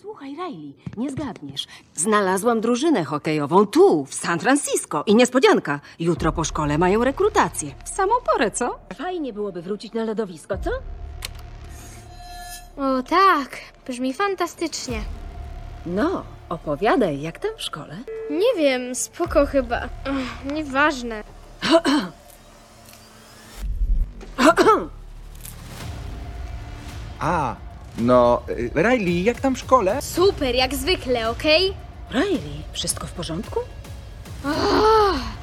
Słuchaj, Riley, nie zgadniesz. Znalazłam drużynę hokejową tu, w San Francisco. I niespodzianka, jutro po szkole mają rekrutację. W samą porę, co? Fajnie byłoby wrócić na lodowisko, co? O tak, brzmi fantastycznie. No, opowiadaj, jak tam w szkole? Nie wiem, spoko chyba. Ech, nieważne. A, no, y, Riley, jak tam w szkole? Super, jak zwykle, okej? Riley, wszystko w porządku?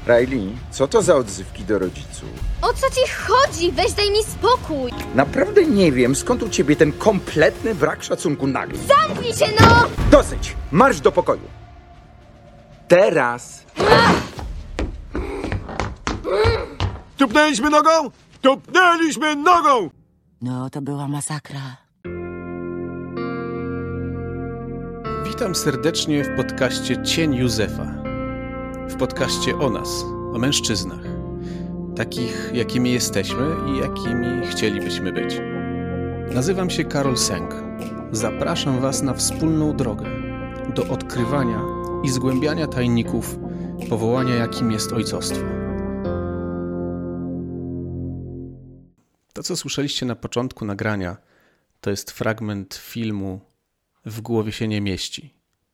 Riley, co to za odzywki do rodziców? O co ci chodzi? Weź daj mi spokój! Naprawdę nie wiem, skąd u ciebie ten kompletny brak szacunku nagle. Zamknij się, no! Dosyć! Marsz do pokoju! Teraz! Tupnęliśmy nogą? Tupnęliśmy nogą! No, to była masakra. Witam serdecznie w podcaście Cień Józefa. W podcaście o nas, o mężczyznach. Takich, jakimi jesteśmy i jakimi chcielibyśmy być. Nazywam się Karol Sęk. Zapraszam Was na wspólną drogę do odkrywania i zgłębiania tajników powołania, jakim jest ojcostwo. To, co słyszeliście na początku nagrania, to jest fragment filmu W głowie się nie mieści.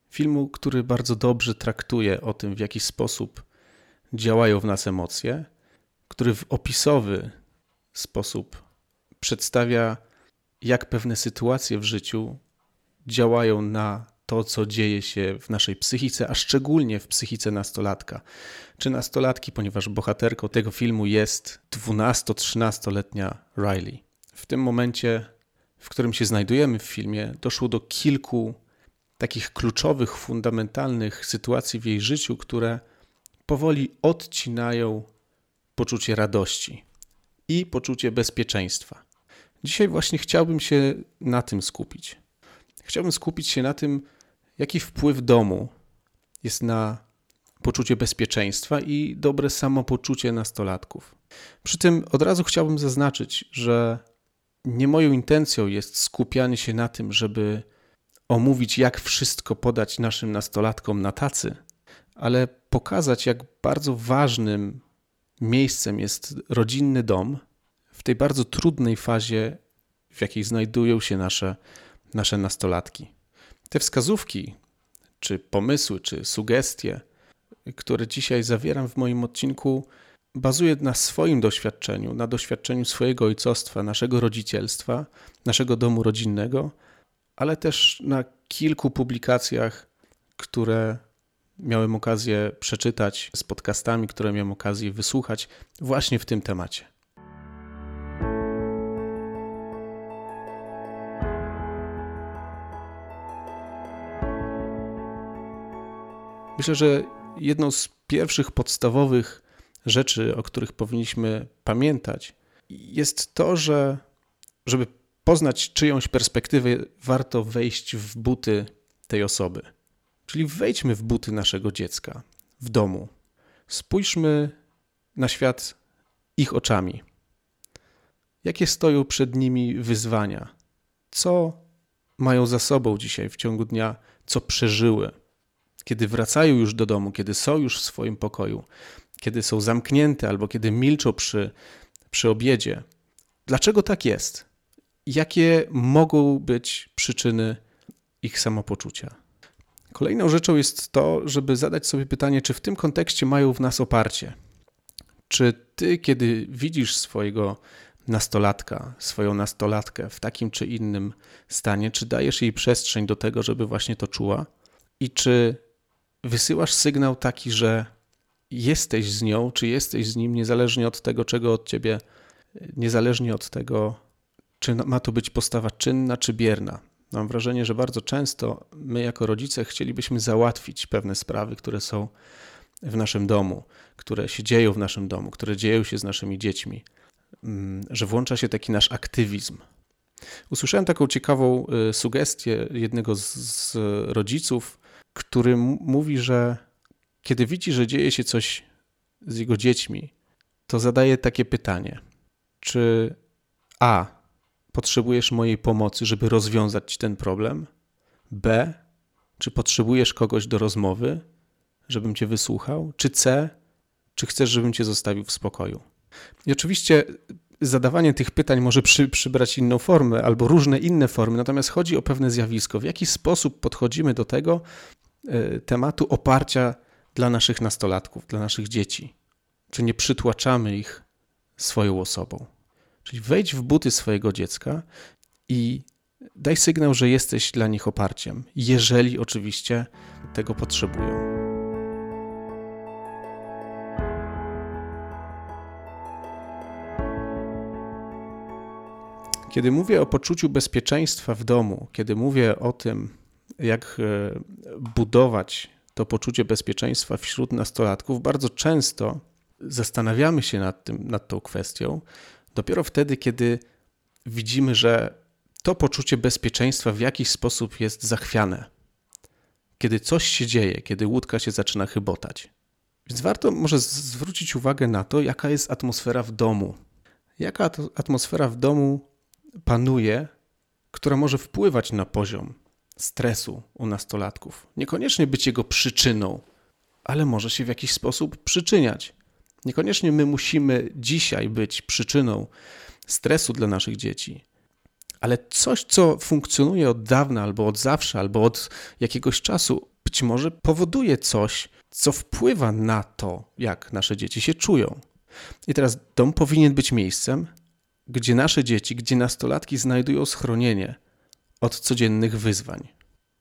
Filmu, który bardzo dobrze traktuje o tym, w jaki sposób działają w nas emocje, który w opisowy sposób przedstawia, jak pewne sytuacje w życiu działają na to, co dzieje się w naszej psychice, a szczególnie w psychice nastolatka czy nastolatki, ponieważ bohaterką tego filmu jest 12-13-letnia Riley. W tym momencie, w którym się znajdujemy w filmie, doszło do kilku takich kluczowych, fundamentalnych sytuacji w jej życiu, które powoli odcinają poczucie radości i poczucie bezpieczeństwa. Dzisiaj właśnie chciałbym się na tym skupić. Chciałbym skupić się na tym, jaki wpływ domu jest na poczucie bezpieczeństwa i dobre samopoczucie nastolatków. Przy tym od razu chciałbym zaznaczyć, że nie moją intencją jest skupianie się na tym, żeby omówić, jak wszystko podać naszym nastolatkom na tacy, ale pokazać, jak bardzo ważnym miejscem jest rodzinny dom w tej bardzo trudnej fazie, w jakiej znajdują się nasze, nasze nastolatki. Te wskazówki, czy pomysły, czy sugestie, które dzisiaj zawieram w moim odcinku, bazuje na swoim doświadczeniu, na doświadczeniu swojego ojcostwa, naszego rodzicielstwa, naszego domu rodzinnego, ale też na kilku publikacjach, które miałem okazję przeczytać, z podcastami, które miałem okazję wysłuchać właśnie w tym temacie. Myślę, że jedną z pierwszych podstawowych rzeczy, o których powinniśmy pamiętać, jest to, że żeby poznać czyjąś perspektywę, warto wejść w buty tej osoby. Czyli wejdźmy w buty naszego dziecka w domu. Spójrzmy na świat ich oczami. Jakie stoją przed nimi wyzwania? Co mają za sobą dzisiaj w ciągu dnia? Co przeżyły? kiedy wracają już do domu, kiedy są już w swoim pokoju, kiedy są zamknięte albo kiedy milczą przy, przy obiedzie. Dlaczego tak jest? Jakie mogą być przyczyny ich samopoczucia? Kolejną rzeczą jest to, żeby zadać sobie pytanie, czy w tym kontekście mają w nas oparcie. Czy ty, kiedy widzisz swojego nastolatka, swoją nastolatkę w takim czy innym stanie, czy dajesz jej przestrzeń do tego, żeby właśnie to czuła? I czy wysyłasz sygnał taki, że jesteś z nią, czy jesteś z nim, niezależnie od tego, czego od ciebie, niezależnie od tego, czy ma to być postawa czynna, czy bierna. Mam wrażenie, że bardzo często my, jako rodzice, chcielibyśmy załatwić pewne sprawy, które są w naszym domu, które się dzieją w naszym domu, które dzieją się z naszymi dziećmi, mm, że włącza się taki nasz aktywizm. Usłyszałem taką ciekawą y, sugestię jednego z rodziców, który mówi, że kiedy widzi, że dzieje się coś z jego dziećmi, to zadaje takie pytanie: czy A. Potrzebujesz mojej pomocy, żeby rozwiązać ten problem? B. Czy potrzebujesz kogoś do rozmowy, żebym cię wysłuchał? Czy C. Czy chcesz, żebym cię zostawił w spokoju? I oczywiście zadawanie tych pytań może przy, przybrać inną formę albo różne inne formy, natomiast chodzi o pewne zjawisko. W jaki sposób podchodzimy do tego y, tematu oparcia dla naszych nastolatków, dla naszych dzieci? Czy nie przytłaczamy ich swoją osobą? Czyli wejdź w buty swojego dziecka i daj sygnał, że jesteś dla nich oparciem, jeżeli oczywiście tego potrzebują. Kiedy mówię o poczuciu bezpieczeństwa w domu, kiedy mówię o tym, jak e, budować to poczucie bezpieczeństwa wśród nastolatków, bardzo często zastanawiamy się nad, tym, nad tą kwestią dopiero wtedy, kiedy widzimy, że to poczucie bezpieczeństwa w jakiś sposób jest zachwiane. Kiedy coś się dzieje, kiedy łódka się zaczyna chybotać. Więc warto może zwrócić uwagę na to, jaka jest atmosfera w domu. Jaka atmosfera w domu panuje, która może wpływać na poziom stresu u nastolatków. Niekoniecznie być jego przyczyną, ale może się w jakiś sposób przyczyniać. Niekoniecznie my musimy dzisiaj być przyczyną stresu dla naszych dzieci, ale coś, co funkcjonuje od dawna, albo od zawsze, albo od jakiegoś czasu, być może powoduje coś, co wpływa na to, jak nasze dzieci się czują. I teraz dom powinien być miejscem, gdzie nasze dzieci, gdzie nastolatki znajdują schronienie od codziennych wyzwań.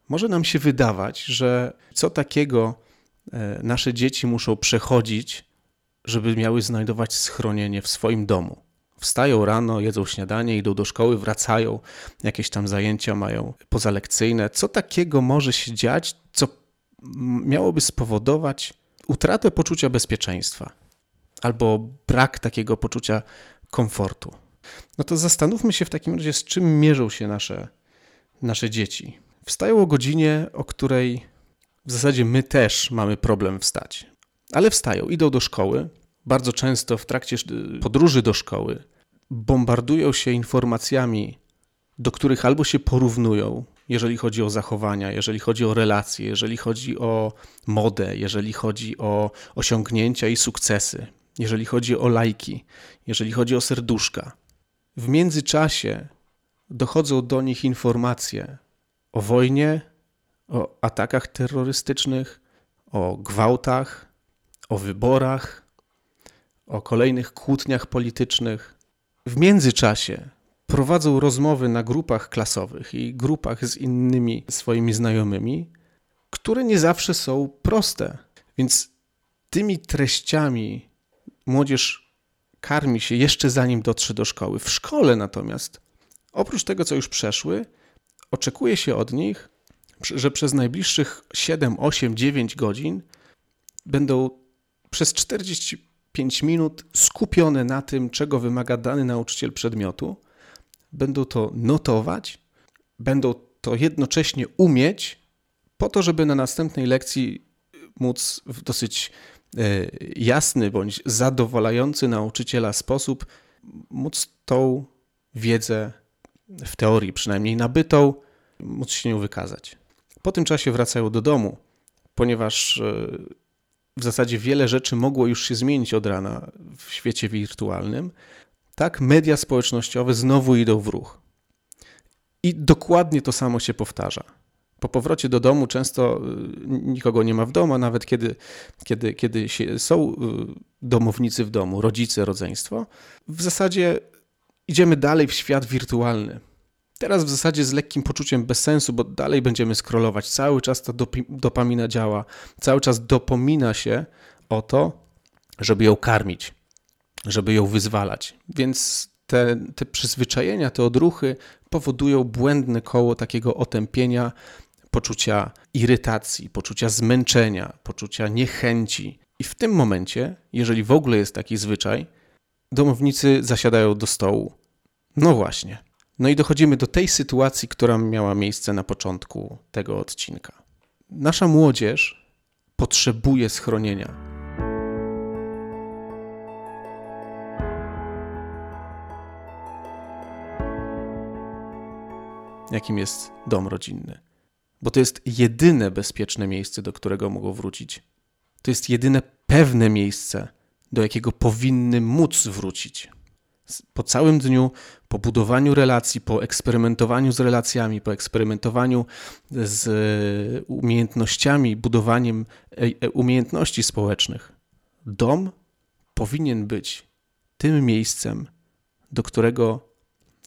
Może nam się wydawać, że co takiego e, nasze dzieci muszą przechodzić, żeby miały znajdować schronienie w swoim domu. Wstają rano, jedzą śniadanie, idą do szkoły, wracają, jakieś tam zajęcia mają pozalekcyjne. Co takiego może się dziać, co miałoby spowodować utratę poczucia bezpieczeństwa albo brak takiego poczucia komfortu? No to zastanówmy się w takim razie, z czym mierzą się nasze, nasze dzieci. Wstają o godzinie, o której w zasadzie my też mamy problem wstać. Ale wstają, idą do szkoły. Bardzo często w trakcie podróży do szkoły bombardują się informacjami, do których albo się porównują, jeżeli chodzi o zachowania, jeżeli chodzi o relacje, jeżeli chodzi o modę, jeżeli chodzi o osiągnięcia i sukcesy, jeżeli chodzi o lajki, jeżeli chodzi o serduszka. W międzyczasie dochodzą do nich informacje o wojnie, o atakach terrorystycznych, o gwałtach, o wyborach, o kolejnych kłótniach politycznych. W międzyczasie prowadzą rozmowy na grupach klasowych i grupach z innymi swoimi znajomymi, które nie zawsze są proste. Więc tymi treściami młodzież karmi się jeszcze zanim dotrze do szkoły. W szkole natomiast, oprócz tego, co już przeszły, oczekuje się od nich, że przez najbliższych 7, 8, 9 godzin będą przez 45 minut skupione na tym, czego wymaga dany nauczyciel przedmiotu, będą to notować, będą to jednocześnie umieć, po to, żeby na następnej lekcji móc w dosyć E, jasny bądź zadowalający nauczyciela sposób móc tą wiedzę w teorii przynajmniej nabytą, móc się nią wykazać. Po tym czasie wracają do domu, ponieważ e, w zasadzie wiele rzeczy mogło już się zmienić od rana w świecie wirtualnym. Tak, media społecznościowe znowu idą w ruch. I dokładnie to samo się powtarza po powrocie do domu często y, nikogo nie ma w domu, a nawet kiedy, kiedy, kiedy są y, domownicy w domu, rodzice, rodzeństwo, w zasadzie idziemy dalej w świat wirtualny. Teraz w zasadzie z lekkim poczuciem bezsensu, bo dalej będziemy scrollować. Cały czas ta dopamina działa, cały czas dopomina się o to, żeby ją karmić, żeby ją wyzwalać. Więc te, te przyzwyczajenia, te odruchy powodują błędne koło takiego otępienia, poczucia irytacji, poczucia zmęczenia, poczucia niechęci. I w tym momencie, jeżeli w ogóle jest taki zwyczaj, domownicy zasiadają do stołu. No właśnie. No i dochodzimy do tej sytuacji, która miała miejsce na początku tego odcinka. Nasza młodzież potrzebuje schronienia. Jakim jest dom rodzinny? bo to jest jedyne bezpieczne miejsce, do którego mogą wrócić. To jest jedyne pewne miejsce, do jakiego powinny móc wrócić. Po całym dniu, po budowaniu relacji, po eksperymentowaniu z relacjami, po eksperymentowaniu z umiejętnościami, budowaniem e, e, umiejętności społecznych, dom powinien być tym miejscem, do którego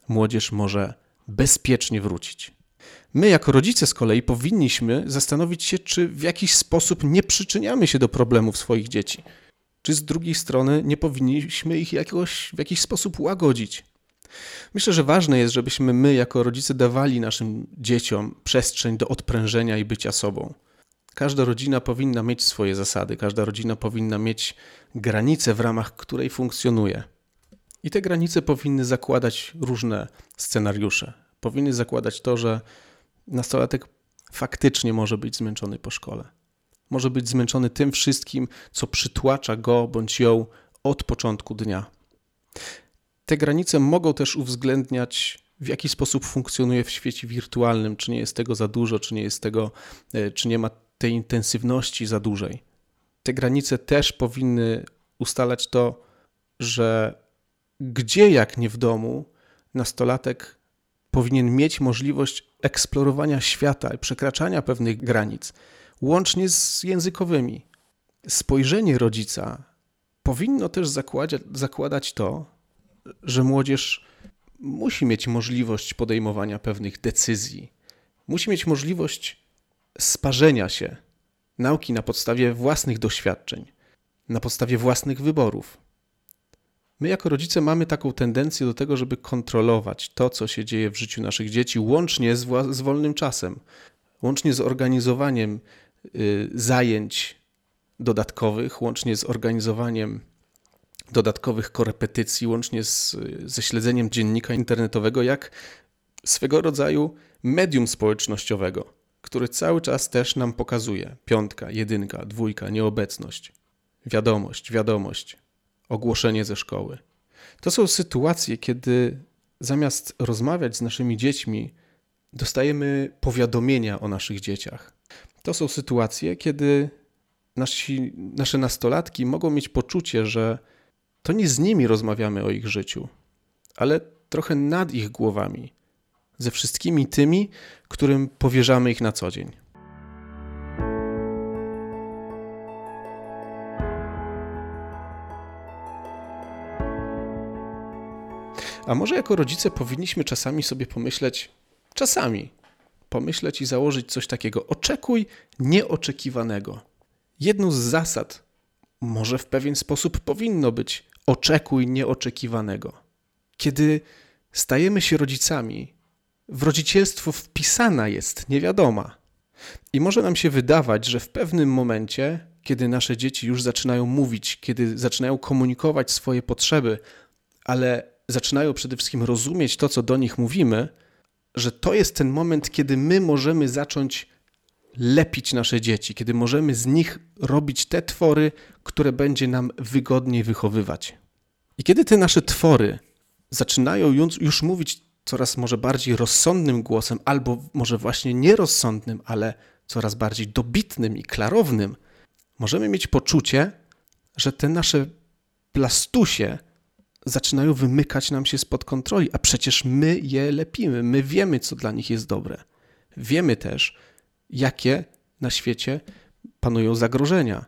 młodzież może bezpiecznie wrócić. My, jako rodzice, z kolei powinniśmy zastanowić się, czy w jakiś sposób nie przyczyniamy się do problemów swoich dzieci. Czy z drugiej strony nie powinniśmy ich jakoś, w jakiś sposób łagodzić. Myślę, że ważne jest, żebyśmy my, jako rodzice, dawali naszym dzieciom przestrzeń do odprężenia i bycia sobą. Każda rodzina powinna mieć swoje zasady, każda rodzina powinna mieć granicę, w ramach której funkcjonuje. I te granice powinny zakładać różne scenariusze. Powinny zakładać to, że nastolatek faktycznie może być zmęczony po szkole. Może być zmęczony tym wszystkim, co przytłacza go bądź ją od początku dnia. Te granice mogą też uwzględniać, w jaki sposób funkcjonuje w świecie wirtualnym, czy nie jest tego za dużo, czy nie jest tego, e, czy nie ma tej intensywności za dużej. Te granice też powinny ustalać to, że gdzie jak nie w domu nastolatek powinien mieć możliwość eksplorowania świata i przekraczania pewnych granic, łącznie z językowymi. Spojrzenie rodzica powinno też zakładać, zakładać to, że młodzież musi mieć możliwość podejmowania pewnych decyzji, musi mieć możliwość sparzenia się, nauki na podstawie własnych doświadczeń, na podstawie własnych wyborów. My, jako rodzice, mamy taką tendencję do tego, żeby kontrolować to, co się dzieje w życiu naszych dzieci, łącznie z, z wolnym czasem, łącznie z organizowaniem zajęć dodatkowych, łącznie z organizowaniem dodatkowych korepetycji, łącznie z, ze śledzeniem dziennika internetowego, jak swego rodzaju medium społecznościowego, który cały czas też nam pokazuje piątka, jedynka, dwójka, nieobecność, wiadomość, wiadomość ogłoszenie ze szkoły. To są sytuacje, kiedy zamiast rozmawiać z naszymi dziećmi, dostajemy powiadomienia o naszych dzieciach. To są sytuacje, kiedy nasi, nasze nastolatki mogą mieć poczucie, że to nie z nimi rozmawiamy o ich życiu, ale trochę nad ich głowami, ze wszystkimi tymi, którym powierzamy ich na co dzień. A może jako rodzice powinniśmy czasami sobie pomyśleć, czasami pomyśleć i założyć coś takiego: oczekuj nieoczekiwanego. Jedną z zasad, może w pewien sposób powinno być oczekuj nieoczekiwanego. Kiedy stajemy się rodzicami, w rodzicielstwo wpisana jest niewiadoma. I może nam się wydawać, że w pewnym momencie, kiedy nasze dzieci już zaczynają mówić, kiedy zaczynają komunikować swoje potrzeby, ale zaczynają przede wszystkim rozumieć to, co do nich mówimy, że to jest ten moment, kiedy my możemy zacząć lepić nasze dzieci, kiedy możemy z nich robić te twory, które będzie nam wygodniej wychowywać. I kiedy te nasze twory zaczynają już mówić coraz może bardziej rozsądnym głosem, albo może właśnie nierozsądnym, ale coraz bardziej dobitnym i klarownym, możemy mieć poczucie, że te nasze plastusie zaczynają wymykać nam się spod kontroli, a przecież my je lepimy, my wiemy, co dla nich jest dobre. Wiemy też, jakie na świecie panują zagrożenia,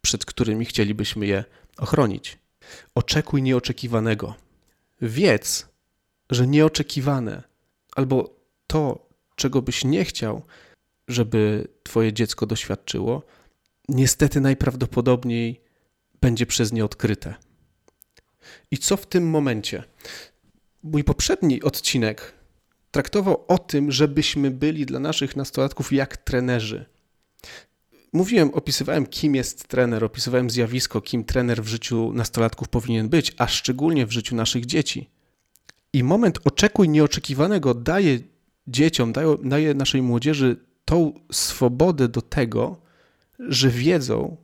przed którymi chcielibyśmy je ochronić. Oczekuj nieoczekiwanego. Wiedz, że nieoczekiwane albo to, czego byś nie chciał, żeby Twoje dziecko doświadczyło, niestety najprawdopodobniej będzie przez nie odkryte. I co w tym momencie? Mój poprzedni odcinek traktował o tym, żebyśmy byli dla naszych nastolatków jak trenerzy. Mówiłem, opisywałem, kim jest trener, opisywałem zjawisko, kim trener w życiu nastolatków powinien być, a szczególnie w życiu naszych dzieci. I moment oczekuj nieoczekiwanego daje dzieciom, daje, daje naszej młodzieży tą swobodę do tego, że wiedzą,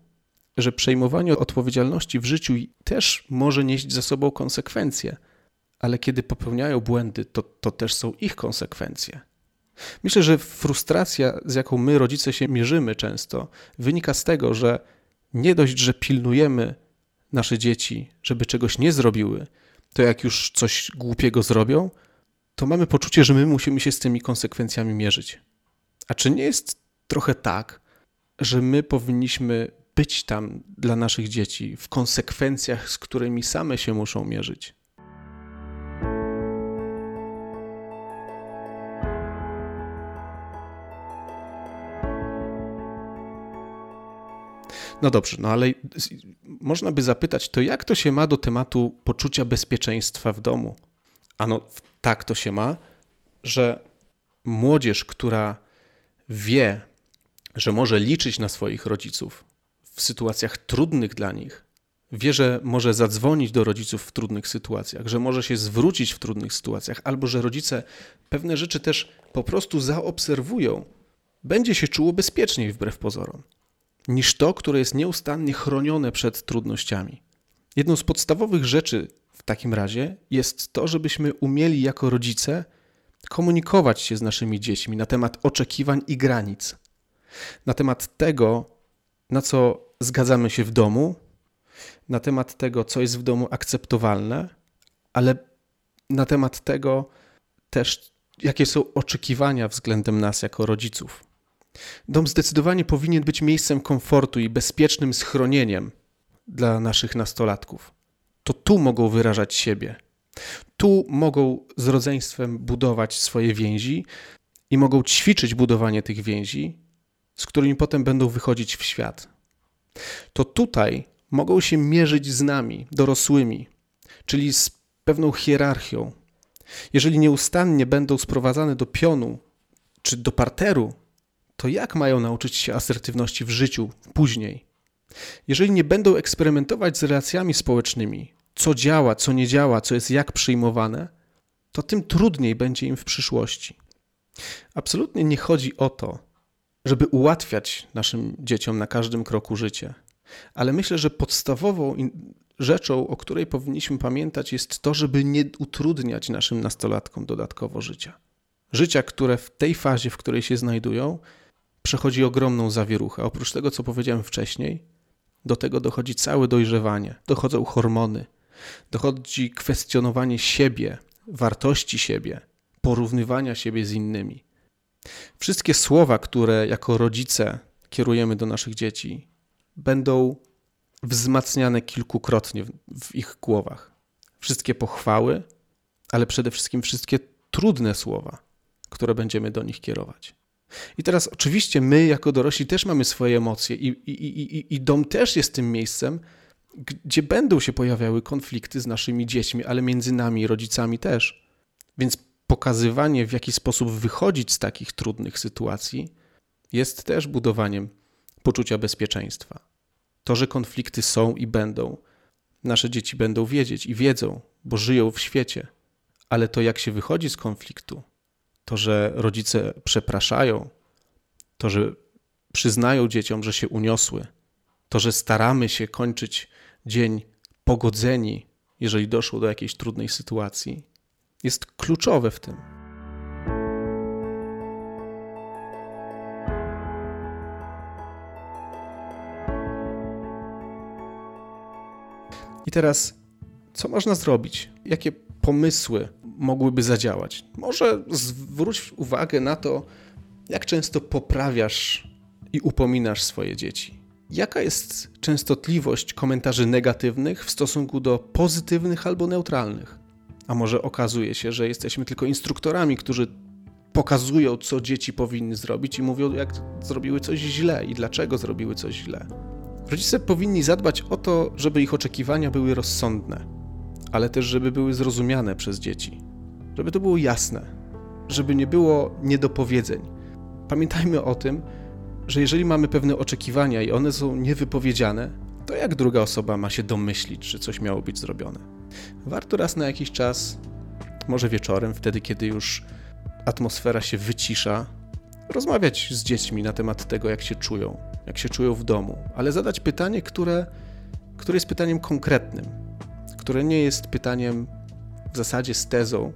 że przejmowanie odpowiedzialności w życiu też może nieść za sobą konsekwencje, ale kiedy popełniają błędy, to, to też są ich konsekwencje. Myślę, że frustracja, z jaką my, rodzice, się mierzymy często, wynika z tego, że nie dość, że pilnujemy nasze dzieci, żeby czegoś nie zrobiły, to jak już coś głupiego zrobią, to mamy poczucie, że my musimy się z tymi konsekwencjami mierzyć. A czy nie jest trochę tak, że my powinniśmy być tam dla naszych dzieci w konsekwencjach, z którymi same się muszą mierzyć? No dobrze, no ale można by zapytać, to jak to się ma do tematu poczucia bezpieczeństwa w domu? Ano, tak to się ma, że młodzież, która wie, że może liczyć na swoich rodziców w sytuacjach trudnych dla nich, wie, że może zadzwonić do rodziców w trudnych sytuacjach, że może się zwrócić w trudnych sytuacjach, albo że rodzice pewne rzeczy też po prostu zaobserwują, będzie się czuło bezpieczniej wbrew pozorom niż to, które jest nieustannie chronione przed trudnościami. Jedną z podstawowych rzeczy w takim razie jest to, żebyśmy umieli jako rodzice komunikować się z naszymi dziećmi na temat oczekiwań i granic, na temat tego, na co zgadzamy się w domu, na temat tego, co jest w domu akceptowalne, ale na temat tego też, jakie są oczekiwania względem nas jako rodziców. Dom zdecydowanie powinien być miejscem komfortu i bezpiecznym schronieniem dla naszych nastolatków. To tu mogą wyrażać siebie. Tu mogą z rodzeństwem budować swoje więzi i mogą ćwiczyć budowanie tych więzi, z którymi potem będą wychodzić w świat. To tutaj mogą się mierzyć z nami, dorosłymi, czyli z pewną hierarchią. Jeżeli nieustannie będą sprowadzane do pionu czy do parteru, to jak mają nauczyć się asertywności w życiu później? Jeżeli nie będą eksperymentować z relacjami społecznymi, co działa, co nie działa, co jest jak przyjmowane, to tym trudniej będzie im w przyszłości. Absolutnie nie chodzi o to, żeby ułatwiać naszym dzieciom na każdym kroku życie, ale myślę, że podstawową rzeczą, o której powinniśmy pamiętać, jest to, żeby nie utrudniać naszym nastolatkom dodatkowo życia. Życia, które w tej fazie, w której się znajdują, przechodzi ogromną zawieruchę. Oprócz tego, co powiedziałem wcześniej, do tego dochodzi całe dojrzewanie, dochodzą hormony, dochodzi kwestionowanie siebie, wartości siebie, porównywania siebie z innymi. Wszystkie słowa, które jako rodzice kierujemy do naszych dzieci, będą wzmacniane kilkukrotnie w ich głowach. Wszystkie pochwały, ale przede wszystkim wszystkie trudne słowa, które będziemy do nich kierować. I teraz oczywiście my jako dorośli też mamy swoje emocje i, i, i, i dom też jest tym miejscem, gdzie będą się pojawiały konflikty z naszymi dziećmi, ale między nami, rodzicami też. Więc pokazywanie, w jaki sposób wychodzić z takich trudnych sytuacji, jest też budowaniem poczucia bezpieczeństwa. To, że konflikty są i będą, nasze dzieci będą wiedzieć i wiedzą, bo żyją w świecie, ale to, jak się wychodzi z konfliktu, to, że rodzice przepraszają, to, że przyznają dzieciom, że się uniosły, to, że staramy się kończyć dzień pogodzeni, jeżeli doszło do jakiejś trudnej sytuacji, jest kluczowe w tym. I teraz, co można zrobić? Jakie pomysły mogłyby zadziałać. Może zwróć uwagę na to, jak często poprawiasz i upominasz swoje dzieci. Jaka jest częstotliwość komentarzy negatywnych w stosunku do pozytywnych albo neutralnych? A może okazuje się, że jesteśmy tylko instruktorami, którzy pokazują, co dzieci powinny zrobić i mówią, jak zrobiły coś źle i dlaczego zrobiły coś źle. Rodzice powinni zadbać o to, żeby ich oczekiwania były rozsądne, ale też, żeby były zrozumiane przez dzieci żeby to było jasne, żeby nie było niedopowiedzeń. Pamiętajmy o tym, że jeżeli mamy pewne oczekiwania i one są niewypowiedziane, to jak druga osoba ma się domyślić, że coś miało być zrobione? Warto raz na jakiś czas, może wieczorem, wtedy kiedy już atmosfera się wycisza, rozmawiać z dziećmi na temat tego, jak się czują, jak się czują w domu, ale zadać pytanie, które, które jest pytaniem konkretnym, które nie jest pytaniem w zasadzie z tezą,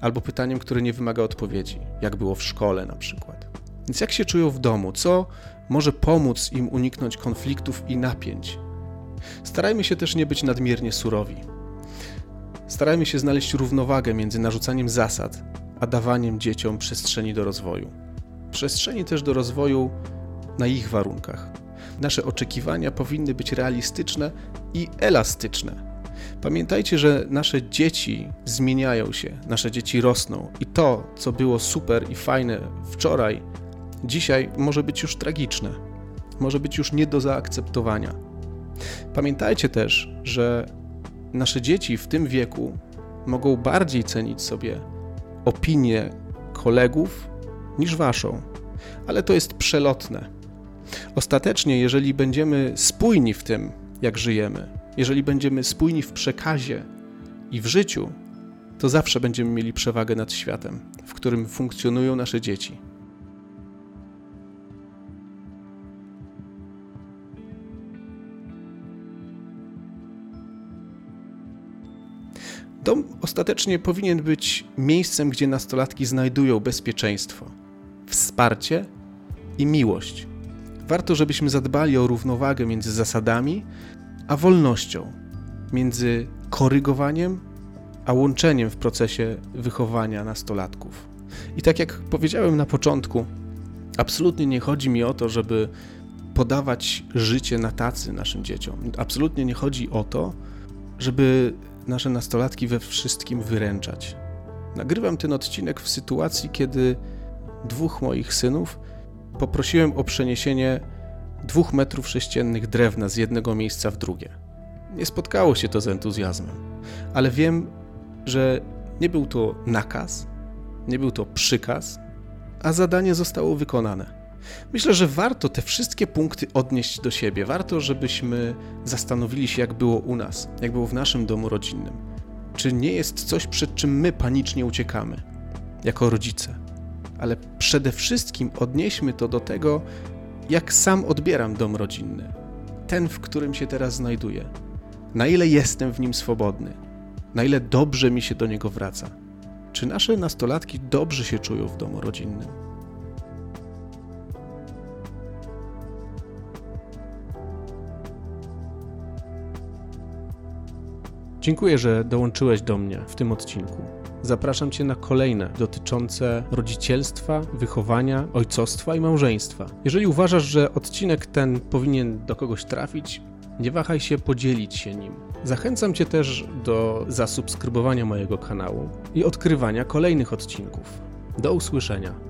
albo pytaniem, które nie wymaga odpowiedzi, jak było w szkole na przykład. Więc jak się czują w domu? Co może pomóc im uniknąć konfliktów i napięć? Starajmy się też nie być nadmiernie surowi. Starajmy się znaleźć równowagę między narzucaniem zasad, a dawaniem dzieciom przestrzeni do rozwoju. Przestrzeni też do rozwoju na ich warunkach. Nasze oczekiwania powinny być realistyczne i elastyczne. Pamiętajcie, że nasze dzieci zmieniają się, nasze dzieci rosną i to, co było super i fajne wczoraj, dzisiaj może być już tragiczne, może być już nie do zaakceptowania. Pamiętajcie też, że nasze dzieci w tym wieku mogą bardziej cenić sobie opinię kolegów niż waszą, ale to jest przelotne. Ostatecznie, jeżeli będziemy spójni w tym, jak żyjemy, jeżeli będziemy spójni w przekazie i w życiu, to zawsze będziemy mieli przewagę nad światem, w którym funkcjonują nasze dzieci. Dom ostatecznie powinien być miejscem, gdzie nastolatki znajdują bezpieczeństwo, wsparcie i miłość. Warto, żebyśmy zadbali o równowagę między zasadami a wolnością, między korygowaniem a łączeniem w procesie wychowania nastolatków. I tak jak powiedziałem na początku, absolutnie nie chodzi mi o to, żeby podawać życie na tacy naszym dzieciom. Absolutnie nie chodzi o to, żeby nasze nastolatki we wszystkim wyręczać. Nagrywam ten odcinek w sytuacji, kiedy dwóch moich synów poprosiłem o przeniesienie dwóch metrów sześciennych drewna z jednego miejsca w drugie. Nie spotkało się to z entuzjazmem, ale wiem, że nie był to nakaz, nie był to przykaz, a zadanie zostało wykonane. Myślę, że warto te wszystkie punkty odnieść do siebie. Warto, żebyśmy zastanowili się, jak było u nas, jak było w naszym domu rodzinnym. Czy nie jest coś, przed czym my panicznie uciekamy, jako rodzice? Ale przede wszystkim odnieśmy to do tego, jak sam odbieram dom rodzinny, ten, w którym się teraz znajduję. Na ile jestem w nim swobodny, na ile dobrze mi się do niego wraca. Czy nasze nastolatki dobrze się czują w domu rodzinnym? Dziękuję, że dołączyłeś do mnie w tym odcinku. Zapraszam Cię na kolejne dotyczące rodzicielstwa, wychowania, ojcostwa i małżeństwa. Jeżeli uważasz, że odcinek ten powinien do kogoś trafić, nie wahaj się podzielić się nim. Zachęcam Cię też do zasubskrybowania mojego kanału i odkrywania kolejnych odcinków. Do usłyszenia.